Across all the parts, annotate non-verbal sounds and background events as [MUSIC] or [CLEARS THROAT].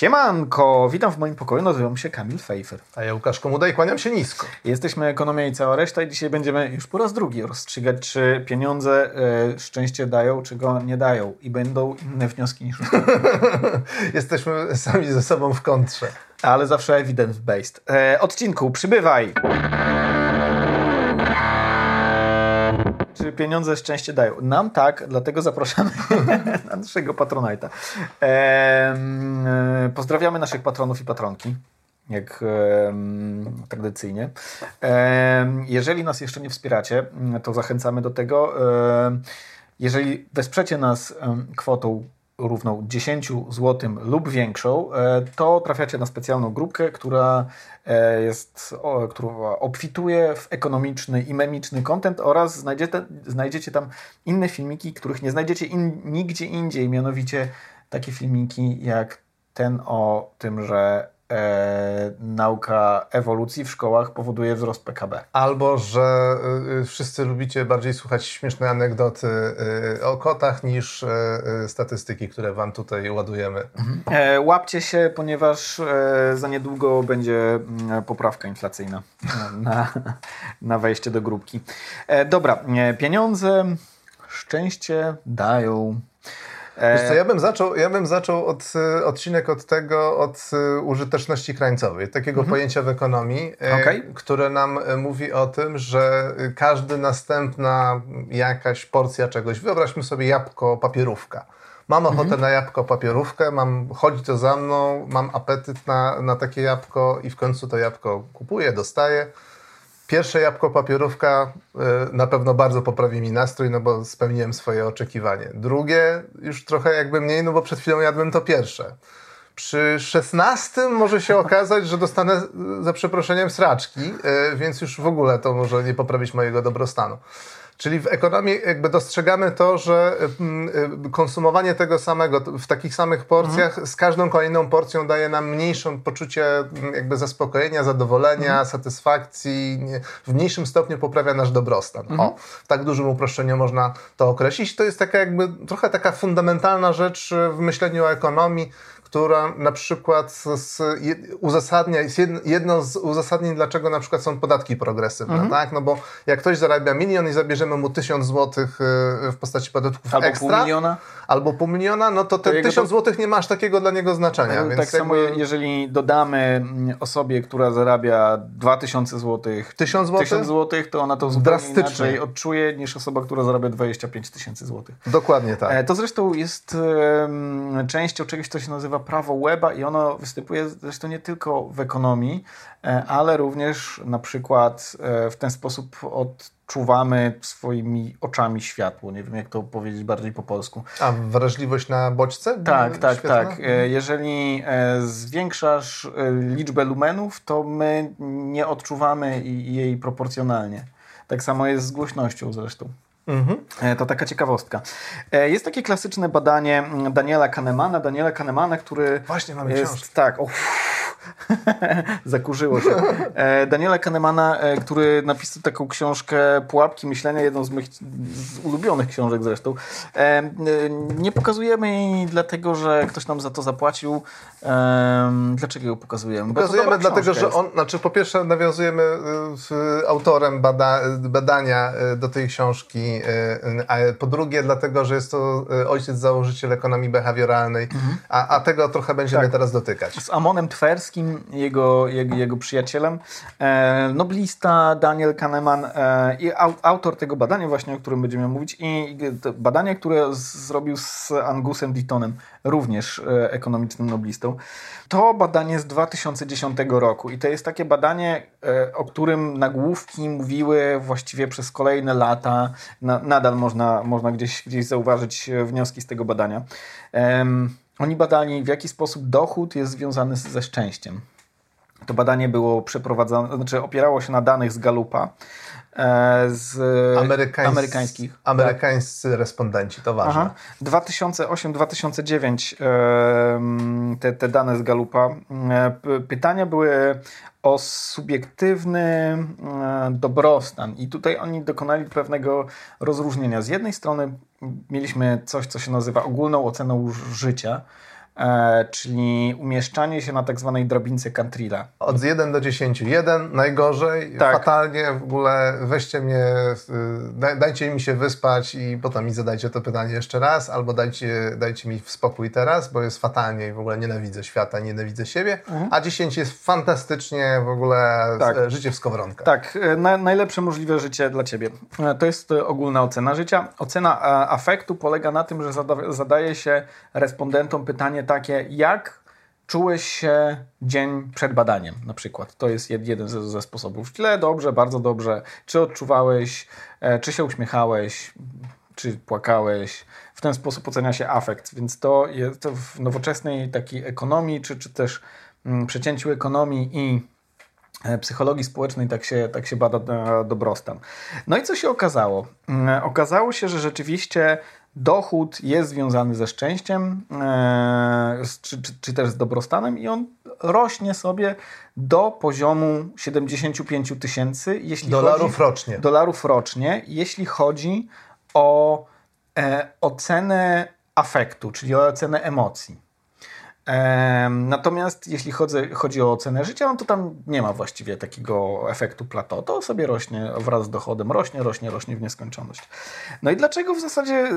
Siemanko, witam w moim pokoju, nazywam się Kamil Fejfer. A ja Łukasz Komuda i kłaniam się nisko. Jesteśmy Ekonomia i cała reszta i dzisiaj będziemy już po raz drugi rozstrzygać, czy pieniądze e, szczęście dają, czy go nie dają. I będą inne wnioski niż [LAUGHS] Jesteśmy sami ze sobą w kontrze. Ale zawsze evidence-based. E, odcinku, przybywaj! Czy pieniądze szczęście dają? Nam tak, dlatego zapraszamy [LAUGHS] na naszego patronajta. E, pozdrawiamy naszych patronów i patronki jak e, tradycyjnie. E, jeżeli nas jeszcze nie wspieracie, to zachęcamy do tego. E, jeżeli wesprzecie nas kwotą równą 10 zł lub większą, e, to trafiacie na specjalną grupkę, która e, jest, która obfituje w ekonomiczny i memiczny content oraz znajdziecie, znajdziecie tam inne filmiki, których nie znajdziecie in, nigdzie indziej, mianowicie takie filmiki jak ten o tym, że e, nauka ewolucji w szkołach powoduje wzrost PKB. Albo, że y, wszyscy lubicie bardziej słuchać śmieszne anegdoty y, o kotach niż y, statystyki, które wam tutaj ładujemy. Mhm. E, łapcie się, ponieważ e, za niedługo będzie mm, poprawka inflacyjna [LAUGHS] na, na wejście do grupki. Dobra, pieniądze, szczęście dają Wiesz co, ja bym zaczął, ja bym zaczął od, e, odcinek od tego, od e, użyteczności krańcowej, takiego mhm. pojęcia w ekonomii, e, okay. które nam mówi o tym, że każdy następna jakaś porcja czegoś, wyobraźmy sobie jabłko, papierówka. Mam ochotę mhm. na jabłko, papierówkę, mam, chodzi to za mną, mam apetyt na, na takie jabłko i w końcu to jabłko kupuję, dostaję Pierwsze jabłko papierówka y, na pewno bardzo poprawi mi nastrój, no bo spełniłem swoje oczekiwanie. Drugie już trochę jakby mniej, no bo przed chwilą jadłem to pierwsze. Przy szesnastym może się okazać, że dostanę y, za przeproszeniem sraczki, y, więc już w ogóle to może nie poprawić mojego dobrostanu. Czyli w ekonomii jakby dostrzegamy to, że mm, y, konsumowanie tego samego w takich samych porcjach mhm. z każdą kolejną porcją daje nam mniejsze poczucie mm, jakby zaspokojenia, zadowolenia, mhm. satysfakcji, w mniejszym stopniu poprawia nasz dobrostan. Mhm. O, w tak dużym uproszczeniu można to określić. To jest taka jakby trochę taka fundamentalna rzecz w myśleniu o ekonomii, która na przykład z, uzasadnia, jest jedno z uzasadnień, dlaczego na przykład są podatki progresywne, mhm. tak? No bo jak ktoś zarabia milion i zabierzemy mu tysiąc złotych y, w postaci podatków albo ekstra, pół miliona? albo pół miliona, no to te tysiąc to... złotych nie masz takiego dla niego znaczenia. Tak więc samo jeżeli dodamy mm, osobie, która zarabia dwa tysiące złotych, tysiąc złotych, to ona to zupełnie Drastycznie. inaczej odczuje niż osoba, która zarabia 25 tysięcy złotych. Dokładnie tak. E, to zresztą jest częścią czegoś, co się nazywa prawo Weba i ono występuje zresztą nie tylko w ekonomii, e, ale również na przykład e, w ten sposób odczuwamy swoimi oczami światło. Nie wiem, jak to powiedzieć bardziej po polsku. A wrażliwość na bodźce? Tak, tak, świetna? tak. Mhm. Jeżeli zwiększasz liczbę lumenów, to my nie odczuwamy jej proporcjonalnie. Tak samo jest z głośnością zresztą. Mhm. E, to taka ciekawostka. E, jest takie klasyczne badanie mm, Daniela Kahnemana. Daniela Kahnemana, który. Właśnie mamy jest, książkę. Tak. [LAUGHS] Zakurzyło się. E, Daniela Kahnemana, który napisał taką książkę Pułapki myślenia, jedną z moich z ulubionych książek zresztą. Nie pokazujemy jej dlatego, że ktoś nam za to zapłacił. Dlaczego ją pokazujemy? Pokazujemy dlatego, że on, znaczy po pierwsze nawiązujemy z autorem bada, badania do tej książki E, a po drugie dlatego, że jest to e, ojciec założyciel ekonomii behawioralnej, mhm. a, a, tego trochę będziemy tak. teraz dotykać. Z Amonem Jego, jego, jego przyjacielem, e, noblista Daniel Kahneman e, i au, autor tego badania właśnie, o którym będziemy mówić i badanie, które zrobił z Angusem Dittonem, również e, ekonomicznym noblistą. To badanie z 2010 roku i to jest takie badanie, o którym nagłówki mówiły właściwie przez kolejne lata. Na, nadal można, można gdzieś, gdzieś zauważyć wnioski z tego badania. Oni badali, w jaki sposób dochód jest związany ze szczęściem. To badanie było przeprowadzone, znaczy opierało się na danych z Galupa. E, z Amerykańs... amerykańskich. Amerykańscy tak. respondenci, to ważne. 2008-2009 te, te dane z Galupa. E, pytania były o subiektywny e, dobrostan i tutaj oni dokonali pewnego rozróżnienia. Z jednej strony mieliśmy coś, co się nazywa ogólną oceną życia, czyli umieszczanie się na tak zwanej drabince Cantrilla. Od 1 do 10. 1 najgorzej, tak. fatalnie, w ogóle weźcie mnie, y, dajcie mi się wyspać i potem mi zadajcie to pytanie jeszcze raz, albo dajcie, dajcie mi spokój teraz, bo jest fatalnie i w ogóle nienawidzę świata, nienawidzę siebie, mhm. a 10 jest fantastycznie, w ogóle tak. życie w skowronkach. Tak, e, na, najlepsze możliwe życie dla Ciebie. E, to jest ogólna ocena życia. Ocena afektu polega na tym, że zada, zadaje się respondentom pytanie takie, jak czułeś się dzień przed badaniem na przykład. To jest jeden ze, ze sposobów. Źle, dobrze, bardzo dobrze. Czy odczuwałeś, e, czy się uśmiechałeś, czy płakałeś. W ten sposób ocenia się afekt, więc to jest w nowoczesnej takiej ekonomii, czy, czy też mm, przecięciu ekonomii i e, psychologii społecznej tak się, tak się bada e, dobrostan. No i co się okazało? Mm, okazało się, że rzeczywiście dochód jest związany ze szczęściem, e, czy, czy, czy, też z dobrostanem i on rośnie sobie do poziomu 75 tysięcy dolarów chodzi, rocznie. Dolarów rocznie, jeśli chodzi o e, ocenę afektu, czyli o ocenę emocji. Natomiast jeśli chodzi, chodzi o ocenę życia, no to tam nie ma właściwie takiego efektu plateau. To sobie rośnie wraz z dochodem, rośnie, rośnie, rośnie w nieskończoność. No i dlaczego w zasadzie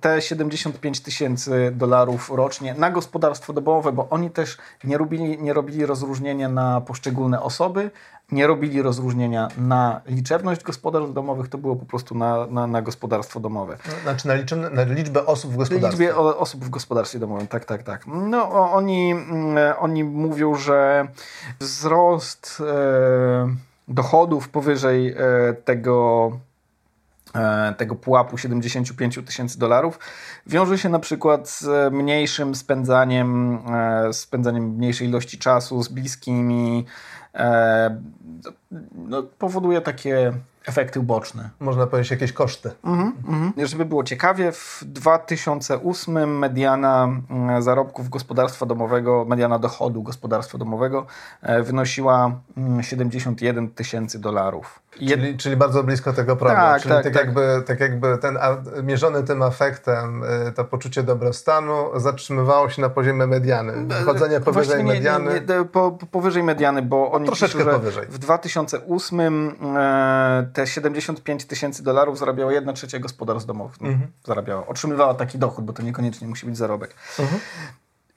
te 75 tysięcy dolarów rocznie na gospodarstwo domowe, bo oni też nie robili, nie robili rozróżnienia na poszczególne osoby, nie robili rozróżnienia na liczebność gospodarstw domowych, to było po prostu na, na, na gospodarstwo domowe. Znaczy na, liczbę, na liczbę osób w gospodarstwie. Liczbę osób w gospodarstwie domowym, tak, tak, tak. No oni, mm, oni mówią, że wzrost e, dochodów powyżej e, tego tego pułapu 75 tysięcy dolarów wiąże się na przykład z mniejszym spędzaniem, e, spędzaniem mniejszej ilości czasu z bliskimi, E, no, powoduje takie efekty uboczne. Można powiedzieć jakieś koszty. Mhm, mhm. Żeby było ciekawie, w 2008 mediana mm, zarobków gospodarstwa domowego, mediana dochodu gospodarstwa domowego e, wynosiła 71 mm, tysięcy dolarów. Czyli, czyli bardzo blisko tego progu. Tak, czyli tak, tak, tak, Jakby, tak jakby ten a, mierzony tym afektem, y, to poczucie dobrostanu zatrzymywało się na poziomie mediany. Wychodzenie powyżej nie, mediany. Nie, nie, po, powyżej mediany, bo oni troszeczkę piszą, powyżej. W 2008 e, te 75 tysięcy dolarów zarabiało 1 trzecia gospodarstw domowych. Mhm. Zarabiała, otrzymywała taki dochód, bo to niekoniecznie musi być zarobek. Mhm.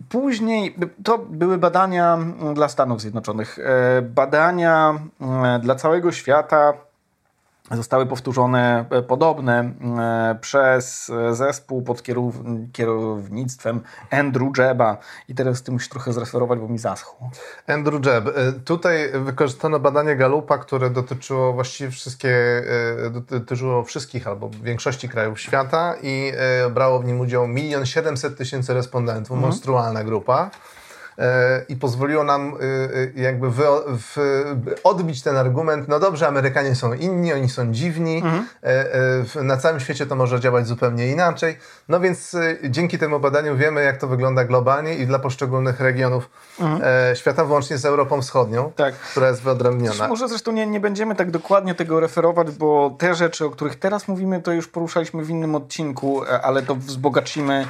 Później to były badania dla Stanów Zjednoczonych. E, badania e, dla całego świata zostały powtórzone e, podobne e, przez zespół pod kierownictwem Andrew Jeba. I teraz ty musisz trochę zreferować, bo mi zaschło. Andrew Jeb. E, tutaj wykorzystano badanie Galupa, które dotyczyło właściwie wszystkie, dotyczyło wszystkich albo większości krajów świata i brało w nim udział 1 700 tysięcy respondentów, mhm. monstrualna grupa. E, i pozwoliło nam e, e, jakby wy, odbić ten argument, no dobrze, Amerykanie są inni, oni są dziwni, mhm. na całym świecie to może działać zupełnie inaczej. No więc dzięki temu badaniu wiemy, jak to wygląda globalnie i dla poszczególnych regionów mhm. świata, włącznie z Europą Wschodnią, tak. która jest wyodrębniona. Może zresztą nie, nie będziemy tak dokładnie tego referować, bo te rzeczy, o których teraz mówimy, to już poruszaliśmy w innym odcinku, ale to wzbogacimy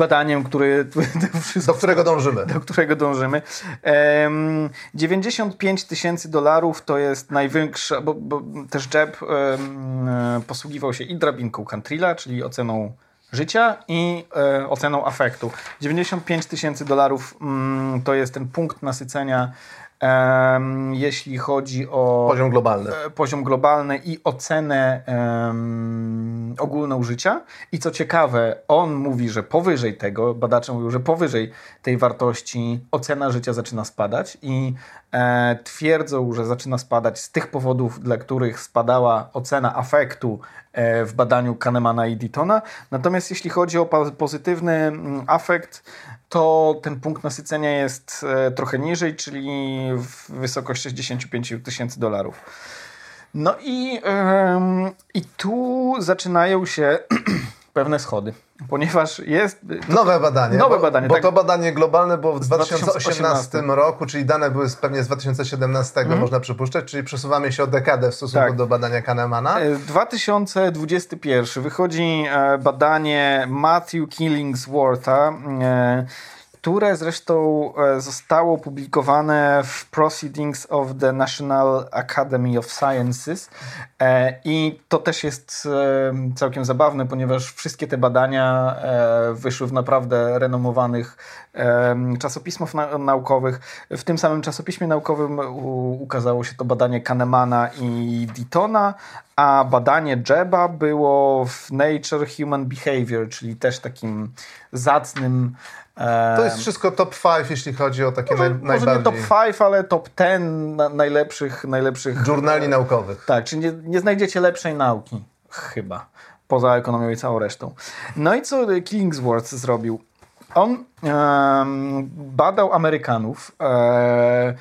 badaniem, który, [LAUGHS] do którego dążymy. Do którego dążymy. 95 tysięcy dolarów to jest największa, bo, bo też Jeb posługiwał się i drabinką Cantrilla, czyli oceną życia i e, oceną afektu. 95 tysięcy dolarów mm, to jest ten punkt nasycenia jeśli chodzi o poziom globalny, e, poziom globalny i ocenę um, ogólną życia. I co ciekawe, on mówi, że powyżej tego, badacze mówią, że powyżej tej wartości ocena życia zaczyna spadać i twierdzą, że zaczyna spadać z tych powodów, dla których spadała ocena afektu e, w badaniu Kahnemana i Ditona. Natomiast jeśli chodzi o pozytywny mm, afekt, to ten punkt nasycenia jest e, trochę niżej, czyli w wysokości 65 tysięcy dolarów. No i, i tu zaczynają się [CLEARS THROAT] pewne schody, ponieważ jest... Nowe badanie. Nowe bo, badanie, Bo tak. to badanie globalne było w 2018, 2018 roku, czyli dane były pewnie z 2017, mm. można przypuszczać, czyli przesuwamy się o dekadę w stosunku tak. do badania Kahnemana. 2021 e, wychodzi e, badanie Matthew Killingswortha, które zresztą e, zostało publikowane w Proceedings of the National Academy of Sciences e, i to też jest e, całkiem zabawne, ponieważ wszystkie te badania wyszły w naprawdę renomowanych czasopismach naukowych. W tym samym czasopiśmie naukowym ukazało się to badanie Kahnemana i Ditona, a badanie Jeba było w Nature Human Behavior, czyli też takim zacnym to jest wszystko top 5, jeśli chodzi o takie może, naj, najbardziej... Może nie top 5, ale top 10 najlepszych... najlepszych Żurnali naukowych. Tak, czyli nie, nie znajdziecie lepszej nauki. Chyba. Poza ekonomią i całą resztą. No i co Killingsworth zrobił? On badał Amerykanów. E,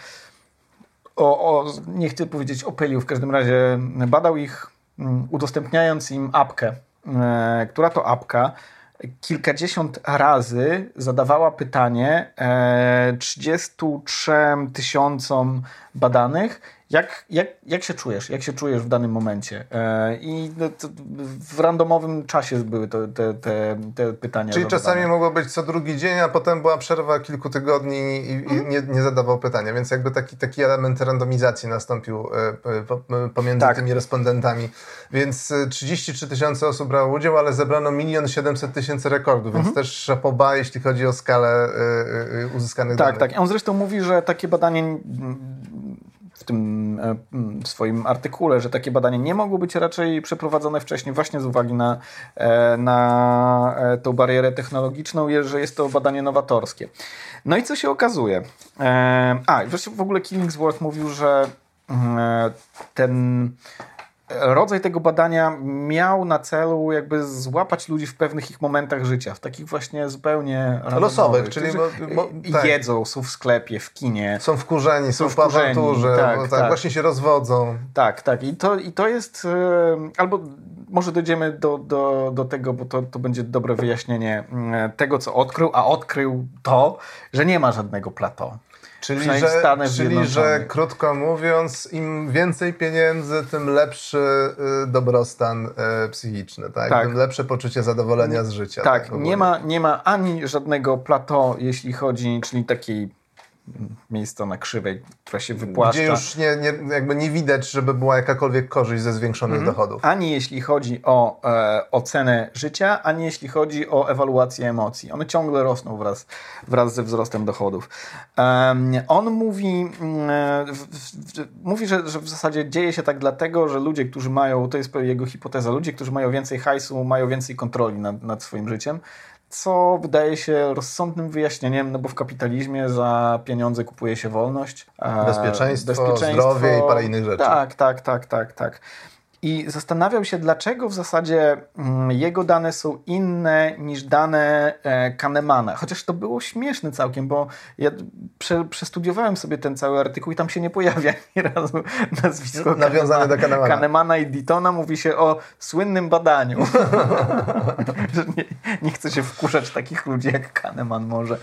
o, o, nie chcę powiedzieć opylił, w każdym razie badał ich, um, udostępniając im apkę, e, która to apka kilkadziesiąt razy zadawała pytanie e, 33 tysiącom badanych, jak, jak, jak się czujesz? Jak się czujesz w danym momencie? E, I no, w randomowym czasie były to, te, te, te pytania. Czyli zadane. czasami mogło być co drugi dzień, a potem była przerwa kilku tygodni i, i mm. nie, nie, zadawał pytania, więc jakby taki, taki element randomizacji nastąpił e, pomiędzy tak. tymi respondentami. Więc 33 e, tysiące osób brało udział, ale zebrano milion 700 tysięcy rekordów, więc mhm. też szapoba, jeśli chodzi o skalę uzyskanych tak, danych. Tak, tak. On zresztą mówi, że takie badanie w tym e, swoim artykule, że takie badania nie mogły być raczej przeprowadzone wcześniej właśnie z uwagi na, e, na e, tą barierę technologiczną, że jest to badanie nowatorskie. No i co się okazuje? A, wreszcie w ogóle Killingsworth mówił, że mm, ten rodzaj tego badania miał na celu jakby złapać ludzi w pewnych ich momentach życia, w takich właśnie zupełnie losowych, czyli bo, bo, tak. jedzą, są w sklepie, w kinie. Są wkurzeni, są, są w awanturze, tak, tak, tak, właśnie się rozwodzą. Tak, tak. I to, i to jest albo może dojdziemy do, do, do tego, bo to, to będzie dobre wyjaśnienie mm, tego, co odkrył, a odkrył to, że nie ma żadnego plateau. Czyli, że, czyli że krótko mówiąc, im więcej pieniędzy, tym lepszy y, dobrostan y, psychiczny, tak? tak? Tym lepsze poczucie zadowolenia z życia. Tak, tak nie, ma, nie ma ani żadnego plateau, jeśli chodzi, czyli takiej miejsca na krzywej, która się wypłaszcza. Gdzie już nie, nie, jakby nie widać, żeby była jakakolwiek korzyść ze zwiększonych mhm. dochodów. Ani jeśli chodzi o e, ocenę życia, ani jeśli chodzi o ewaluację emocji. One ciągle rosną wraz, wraz ze wzrostem dochodów. Um, on mówi, um, w, w, mówi że, że w zasadzie dzieje się tak dlatego, że ludzie, którzy mają, to jest jego hipoteza, ludzie, którzy mają więcej hajsu, mają więcej kontroli nad, nad swoim życiem co wydaje się rozsądnym wyjaśnieniem, no bo w kapitalizmie za pieniądze kupuje się wolność. Bezpieczeństwo, bezpieczeństwo zdrowie i parę innych rzeczy. Tak, tak, tak, tak, tak. I zastanawiał się, dlaczego w zasadzie mm, jego dane są inne niż dane e, Kahnemana. Chociaż to było śmieszne całkiem, bo ja prze, przestudiowałem sobie ten cały artykuł i tam się nie pojawia [LAUGHS] ani razu nazwisko Nawiązane do Kahnemana. Kahnemana i Ditona mówi się o słynnym badaniu. [LAUGHS] nie, nie chce się wkurzać takich ludzi jak Kahneman może.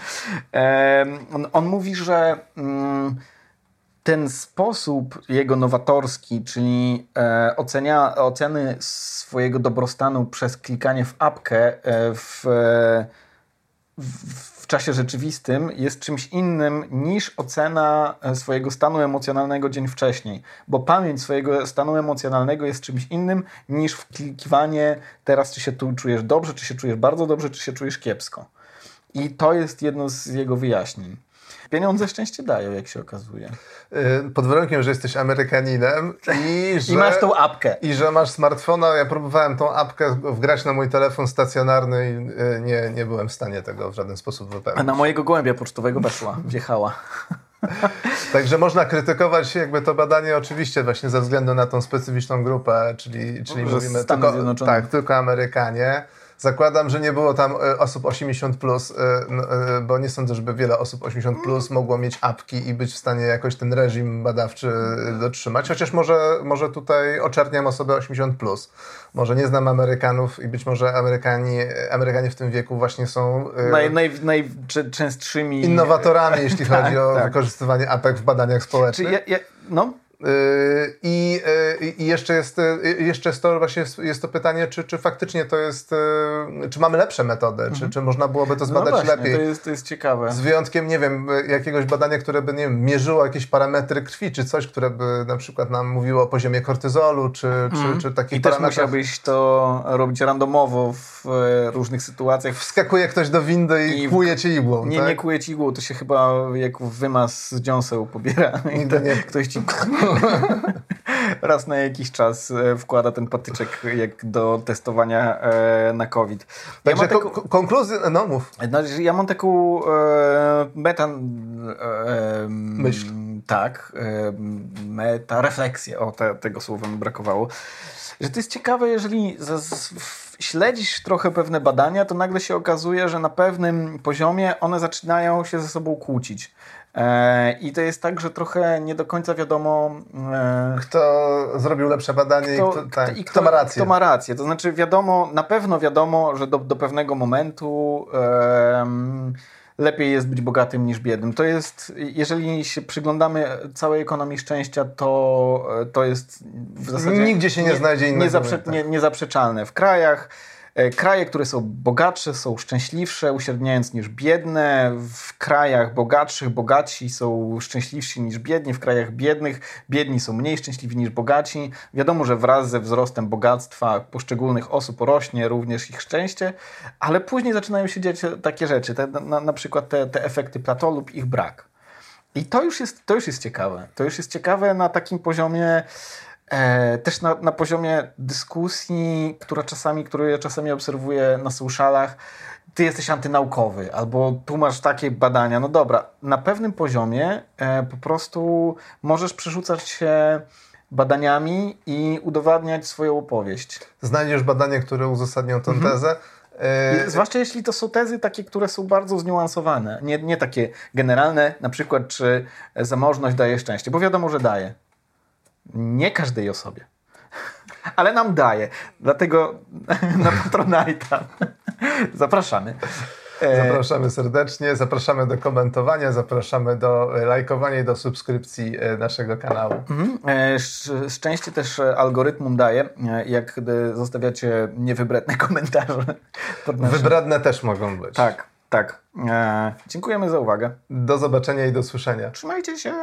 on, on, mówi, że... Mm, ten sposób jego nowatorski, czyli e, ocenia, oceny swojego dobrostanu przez klikanie w apkę e, w, w, w, czasie rzeczywistym jest czymś innym niż ocena e, swojego stanu emocjonalnego dzień wcześniej. Bo pamięć swojego stanu emocjonalnego jest czymś innym niż wklikiwanie teraz, czy się tu czujesz dobrze, czy się czujesz bardzo dobrze, czy się czujesz kiepsko. I to jest jedno z jego wyjaśnień. Pieniądze szczęście dają, jak się okazuje. Y, pod warunkiem, że jesteś Amerykaninem i [LAUGHS] że... I masz tą apkę. I że masz smartfona. Ja próbowałem tą apkę wgrać na mój telefon stacjonarny i y, nie, nie byłem w stanie tego w żaden sposób wypełnić. A na mojego gołębia pocztowego weszła, wjechała. [LAUGHS] Także można krytykować jakby to badanie oczywiście właśnie ze względu na tą specyficzną grupę, czyli, czyli mówimy tylko, tak, tylko Amerykanie. Zakładam, że nie było tam e, osób 80, plus, e, no, e, bo nie sądzę, żeby wiele osób 80 plus mogło mieć apki i być w stanie jakoś ten reżim badawczy dotrzymać. Chociaż może, może tutaj oczerniam osoby 80. Plus. Może nie znam Amerykanów i być może Amerykanie, Amerykanie w tym wieku właśnie są naj, naj, najczęstszymi innowatorami, jeśli [LAUGHS] chodzi tak, o tak. wykorzystywanie apek w badaniach społecznych. Ja, ja, no, I, yy, I, jeszcze, jest, yy, jeszcze jest to właśnie jest to pytanie, czy, czy faktycznie to jest, czy mamy lepsze metody, mhm. czy, czy można byłoby to no zbadać no właśnie, lepiej. To jest, to jest ciekawe. Z wyjątkiem, nie wiem, jakiegoś badania, które by nie wiem, mierzyło jakieś parametry krwi, czy coś, które by na przykład nam mówiło o poziomie kortyzolu, czy, mhm. czy, czy takich I też musiałbyś to robić randomowo w różnych sytuacjach. Wskakuje ktoś do windy i, i kłuje ci igłą, Nie, tak? nie kłuje ci igłą, to się chyba jak wymaz z dziąseł pobiera. Nigdy nie. [LAUGHS] Ktoś ci [LAUGHS] raz na jakiś czas e, wkłada ten patyczek jak do testowania e, na COVID. Także ja taką, konkluzję, no mów. Znaczy, ja mam taką e, meta... E, Myśl. Tak, e, meta refleksję, o te, tego słowa mi brakowało, że to jest ciekawe, jeżeli śledzisz trochę pewne badania, to nagle się okazuje, że na pewnym poziomie one zaczynają się ze sobą kłócić. E, I to jest tak, że trochę nie do końca wiadomo. E, kto zrobił lepsze badanie kto, i, kto, tak, i kto, ma rację. Kto ma rację. To znaczy, wiadomo, na pewno wiadomo, że do, do pewnego momentu. lepiej jest być bogatym niż biednym. To jest, jeżeli się przyglądamy całej ekonomii szczęścia, to, to jest w zasadzie. Nigdzie się nie, nie znajdzie innego. Niezaprze, nie, niezaprzeczalne. W krajach E, kraje, które są bogatsze, są szczęśliwsze, uśredniając niż biedne. W krajach bogatszych bogaci są szczęśliwsi niż biedni. W krajach biednych biedni są mniej szczęśliwi niż bogaci. Wiadomo, że wraz ze wzrostem bogactwa poszczególnych osób rośnie również ich szczęście, ale później zaczynają się dziać takie rzeczy, te, na, na przykład te, te efekty plato lub ich brak. I to już, jest, to już jest ciekawe. To już jest ciekawe na takim poziomie E, też na, na poziomie dyskusji, która czasami, którą ja czasami obserwuję na socialach, ty jesteś antynaukowy, albo tu masz takie badania. No dobra, na pewnym poziomie e, po prostu możesz przerzucać się badaniami i udowadniać swoją opowieść. Znajdziesz badanie, które uzasadnią tę mhm. tezę. E... Zwłaszcza jeśli to są tezy takie, które są bardzo zniuansowane, nie, nie takie generalne, na przykład czy zamożność daje szczęście, bo wiadomo, że daje. Nie każdej osobie. Ale nam daje. Dlatego [LAUGHS] na Patronite'a zapraszamy. E, zapraszamy serdecznie, zapraszamy do komentowania, zapraszamy do lajkowania i do subskrypcji e, naszego kanału. Mhm. E, szczęście też algorytmum daje, jak zostawiacie niewybredne [LAUGHS] komentarze. Wybredne też mogą być. Tak, tak. Dziękujemy za uwagę. Do zobaczenia i do słyszenia. Trzymajcie się.